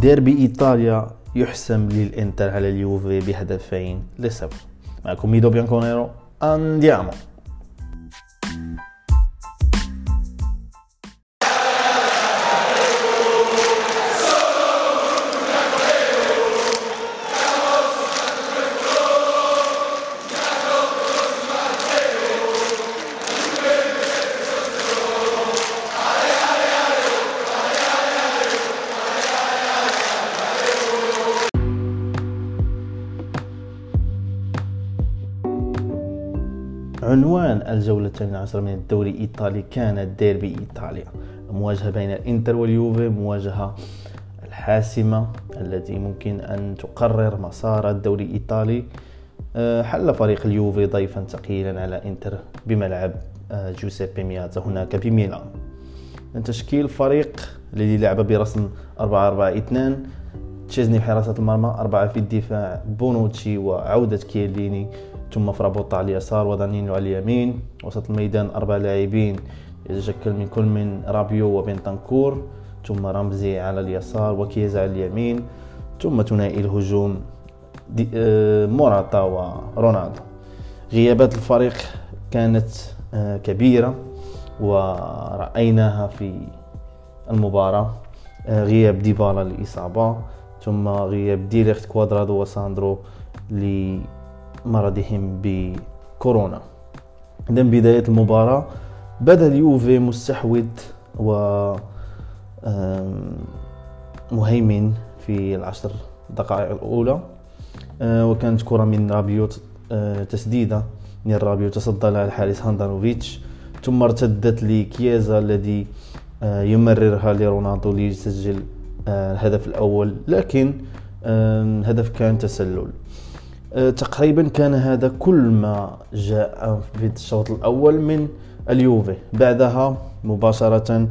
ديربي إيطاليا يحسم للإنتر على اليوفي بهدفين لصفر. معكم ميدو بيانكونيرو. Andiamo عنوان الجولة الثانية عشر من الدوري الإيطالي. كانت ديربي إيطاليا مواجهة بين الإنتر واليوفي مواجهة الحاسمة التي ممكن أن تقرر مسار الدوري الإيطالي. آه، حل فريق اليوفي ضيفا ثقيلا على إنتر بملعب آه، جوزيبي مياتزا هناك بميلان. تشكيل فريق الذي لعب برسم 4 4 2 تشيزني في حراسة المرمى أربعة في الدفاع بونوتشي وعودة كيليني. ثم فرابوطا على اليسار ودانيلو على اليمين. وسط الميدان أربع لاعبين يتشكل من كل من رابيو وبنتانكور. ثم رمزي على اليسار وكيزا على اليمين. ثم ثنائي الهجوم آه، موراتا ورونالدو. غيابات الفريق كانت آه، كبيرة ورأيناها في المباراة. آه، غياب ديبالا للإصابة ثم غياب ديليخت كوادرادو وساندرو مرضهم بكورونا. إذا بداية المباراة بدأ اليوفي مستحوذ و مهيمن في العشر دقائق الأولى. آه، وكانت كرة من رابيوت آه، تسديدة من رابيو تصدى لها الحارس هاندانوفيتش ثم ارتدت لكييزا الذي آه، يمررها لرونالدو ليسجل الهدف الأول. لكن الهدف كان تسلل. تقريبا كان هذا كل ما جاء في الشوط الأول من اليوفي. بعدها مباشرة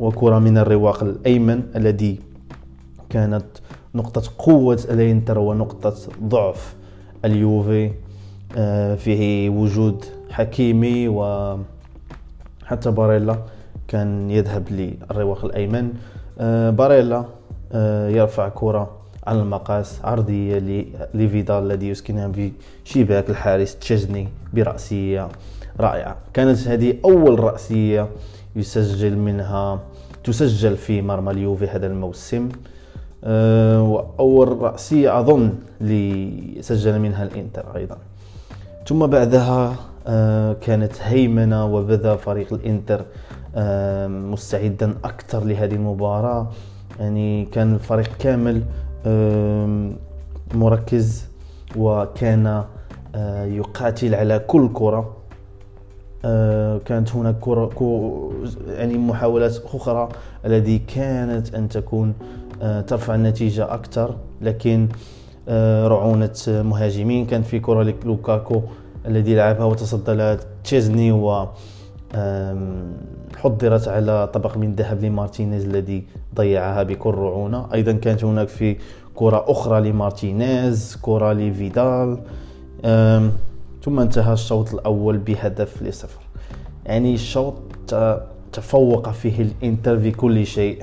وكرة من الرواق الأيمن الذي كانت نقطة قوة الإنتر ونقطة ضعف اليوفي. آه، فيه وجود حكيمي وحتى باريلا كان يذهب للرواق الأيمن. آه، باريلا يرفع كرة على المقاس عرضية لفيدال الذي يسكنها بشباك الحارس تشجني برأسية رائعة. كانت هذه أول رأسية يسجل منها تسجل في مرمى اليوفي هذا الموسم. أه وأول رأسية أظن لسجل منها الإنتر أيضا. ثم بعدها أه كانت هيمنة وبدا فريق الإنتر أه مستعدا أكثر لهذه المباراة. يعني كان الفريق كامل مركز وكان آه، يقاتل على كل كرة. آه، كانت هناك كرة يعني محاولات أخرى التي كانت أن تكون آه، ترفع النتيجة أكثر. لكن رعونة مهاجمين. كان في كرة لوكاكو الذي لعبها وتصدى لها تشيزني و حضرت على طبق من ذهب لمارتينيز الذي ضيعها بكل رعونة. أيضا كانت هناك في كرة أخرى لمارتينيز كرة لفيدال. ثم انتهى الشوط الأول بهدف لصفر. يعني الشوط تفوق فيه الإنتر في كل شيء.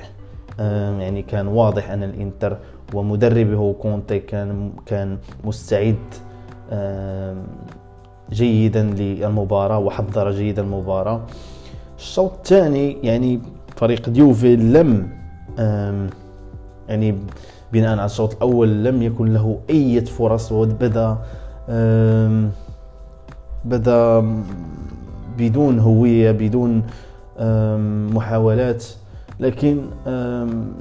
يعني كان واضح أن الإنتر ومدربه كونتي كان كان مستعد. جيدا للمباراة وحضر جيدا المباراة. الشوط الثاني يعني فريق ديوفي لم يعني بناء على الشوط الأول لم يكن له أي فرص وبدا بدا بدون هوية بدون محاولات. لكن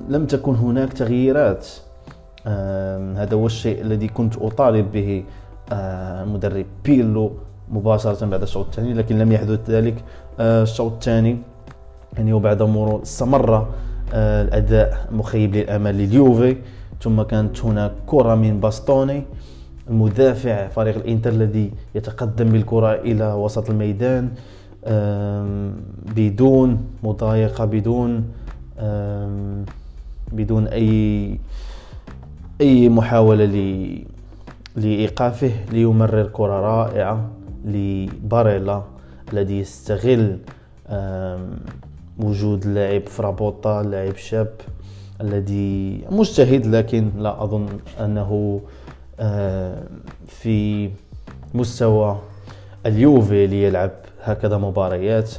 لم تكن هناك تغييرات. هذا هو الشيء الذي كنت أطالب به. المدرب بيرلو مباشرة بعد الشوط الثاني لكن لم يحدث ذلك. آه، الشوط الثاني يعني وبعد مرور استمر آه، الأداء مخيب للأمل لليوفي. ثم كانت هناك كرة من باستوني المدافع فريق الإنتر الذي يتقدم بالكرة إلى وسط الميدان بدون مضايقة بدون بدون أي أي محاولة لإيقافه ليمرر كرة رائعة لباريلا الذي يستغل وجود لاعب فرابوطا لاعب شاب الذي مجتهد لكن لا أظن أنه في مستوى اليوفي ليلعب هكذا مباريات.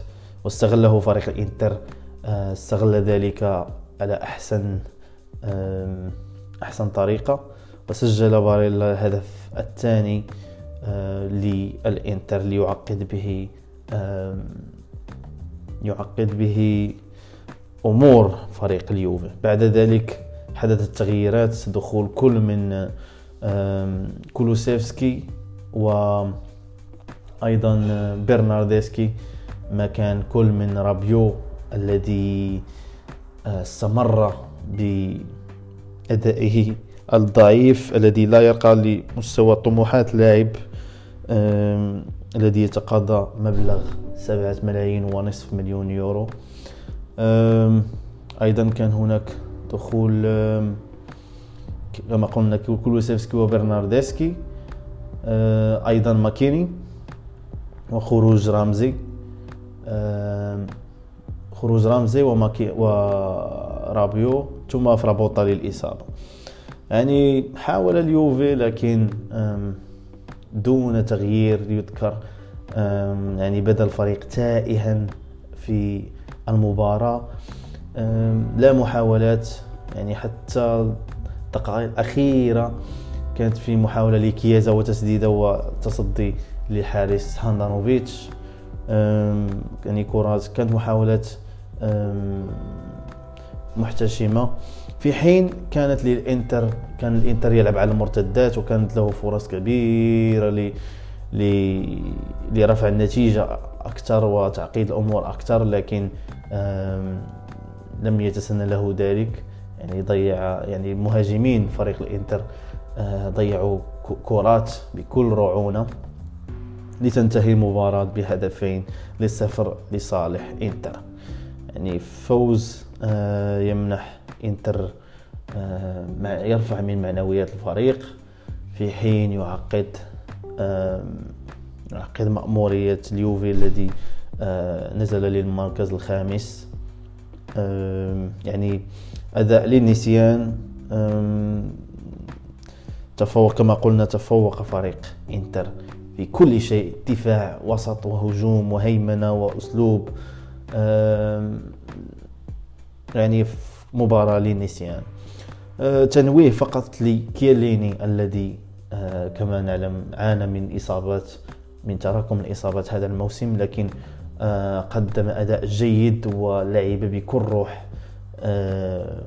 واستغله فريق الإنتر آه، استغل ذلك على أحسن أحسن طريقة. وسجل باريلا الهدف الثاني آه، للإنتر ليعقد به يعقد به أمور فريق اليوفي. بعد ذلك حدثت تغييرات دخول كل من كولوسيفسكي وأيضا برناردسكي مكان كل من رابيو الذي آه، استمر بأدائه الضعيف الذي لا يرقى لمستوى طموحات لاعب الذي يتقاضى مبلغ سبعة ملايين ونصف مليون يورو. أيضا كان هناك دخول كما قلنا كولوسيفسكي وبرناردسكي. آه، أيضا ماكيني وخروج رامزي خروج رامزي وماكي ورابيو ثم فرابوطا للإصابة. يعني حاول اليوفي لكن دون تغيير يذكر يعني بدا الفريق تائها في المباراة. لا محاولات يعني حتى الدقائق الأخيرة كانت في محاولة لكيازا وتسديدة وتصدي للحارس هاندانوفيتش. يعني كرات كانت محاولات محتشمة. في حين كانت للإنتر كان الإنتر يلعب على المرتدات وكانت له فرص كبيرة ل لرفع النتيجة أكثر وتعقيد الأمور أكثر لكن لم يتسنى له ذلك. يعني ضيع يعني مهاجمين فريق الإنتر آه، ضيعوا كرات بكل رعونة لتنتهي المباراة بهدفين للصفر لصالح إنتر. يعني فوز يمنح إنتر آه، يرفع من معنويات الفريق في حين يعقد يعقد مأمورية اليوفي الذي نزل للمركز الخامس. يعني أداء للنسيان تفوق كما قلنا تفوق فريق إنتر في كل شيء دفاع وسط وهجوم وهيمنة وأسلوب. يعني مباراة للنسيان. أه، تنويه فقط لكيليني الذي أه، كما نعلم عانى من إصابات من تراكم الإصابات هذا الموسم لكن أه، قدم أداء جيد ولعب بكل روح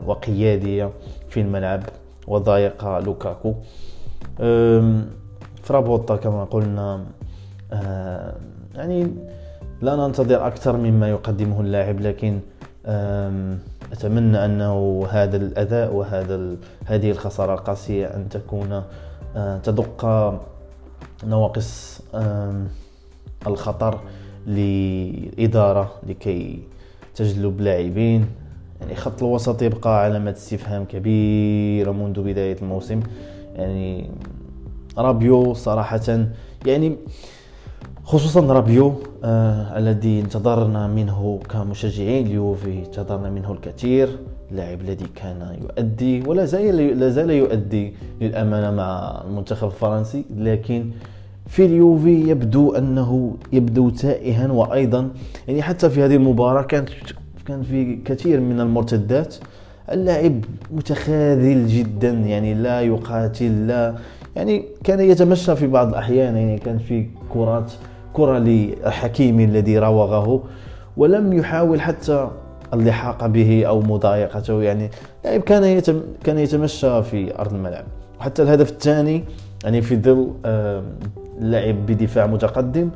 وقيادية في الملعب وضايق لوكاكو. فرابوتا كما قلنا يعني لا ننتظر أكثر مما يقدمه اللاعب لكن أتمنى أنه هذا الأداء وهذا هذه الخسارة القاسية أن تكون آه، تدق نواقص الخطر للإدارة لكي تجلب لاعبين. يعني خط الوسط يبقى علامة استفهام كبيرة منذ بداية الموسم. يعني رابيو صراحة يعني خصوصا رابيو آه الذي انتظرنا منه كمشجعين اليوفي انتظرنا منه الكثير. اللاعب الذي كان يؤدي ولا زال لا زال يؤدي للأمانة مع المنتخب الفرنسي. لكن في اليوفي يبدو أنه يبدو تائها وأيضا. يعني حتى في هذه المباراة كانت كان في كثير من المرتدات. اللاعب متخاذل جدا يعني لا يقاتل لا يعني كان يتمشى في بعض الأحيان. يعني كان في كرات كره لحكيمي الذي راوغه ولم يحاول حتى اللحاق به أو مضايقته يعني لاعب كان يتم كان يتمشى في أرض الملعب. وحتى الهدف الثاني يعني في ظل لعب بدفاع متقدم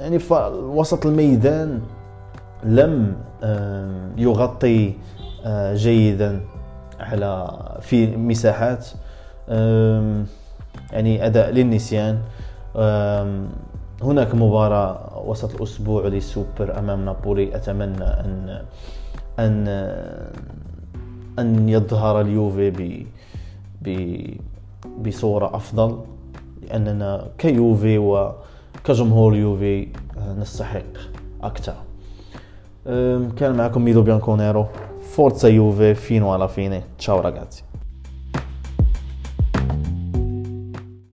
يعني في وسط الميدان لم يغطي آه، جيدا على في مساحات يعني أداء للنسيان. هناك مباراة وسط الأسبوع للسوبر أمام نابولي. أتمنى أن أن أن يظهر اليوفي ب بصورة أفضل لأننا كيوفي وكجمهور يوفي آه، نستحق أكثر. كان معكم ميدو بيانكونيرو forza Juve fino alla fine ciao ragazzi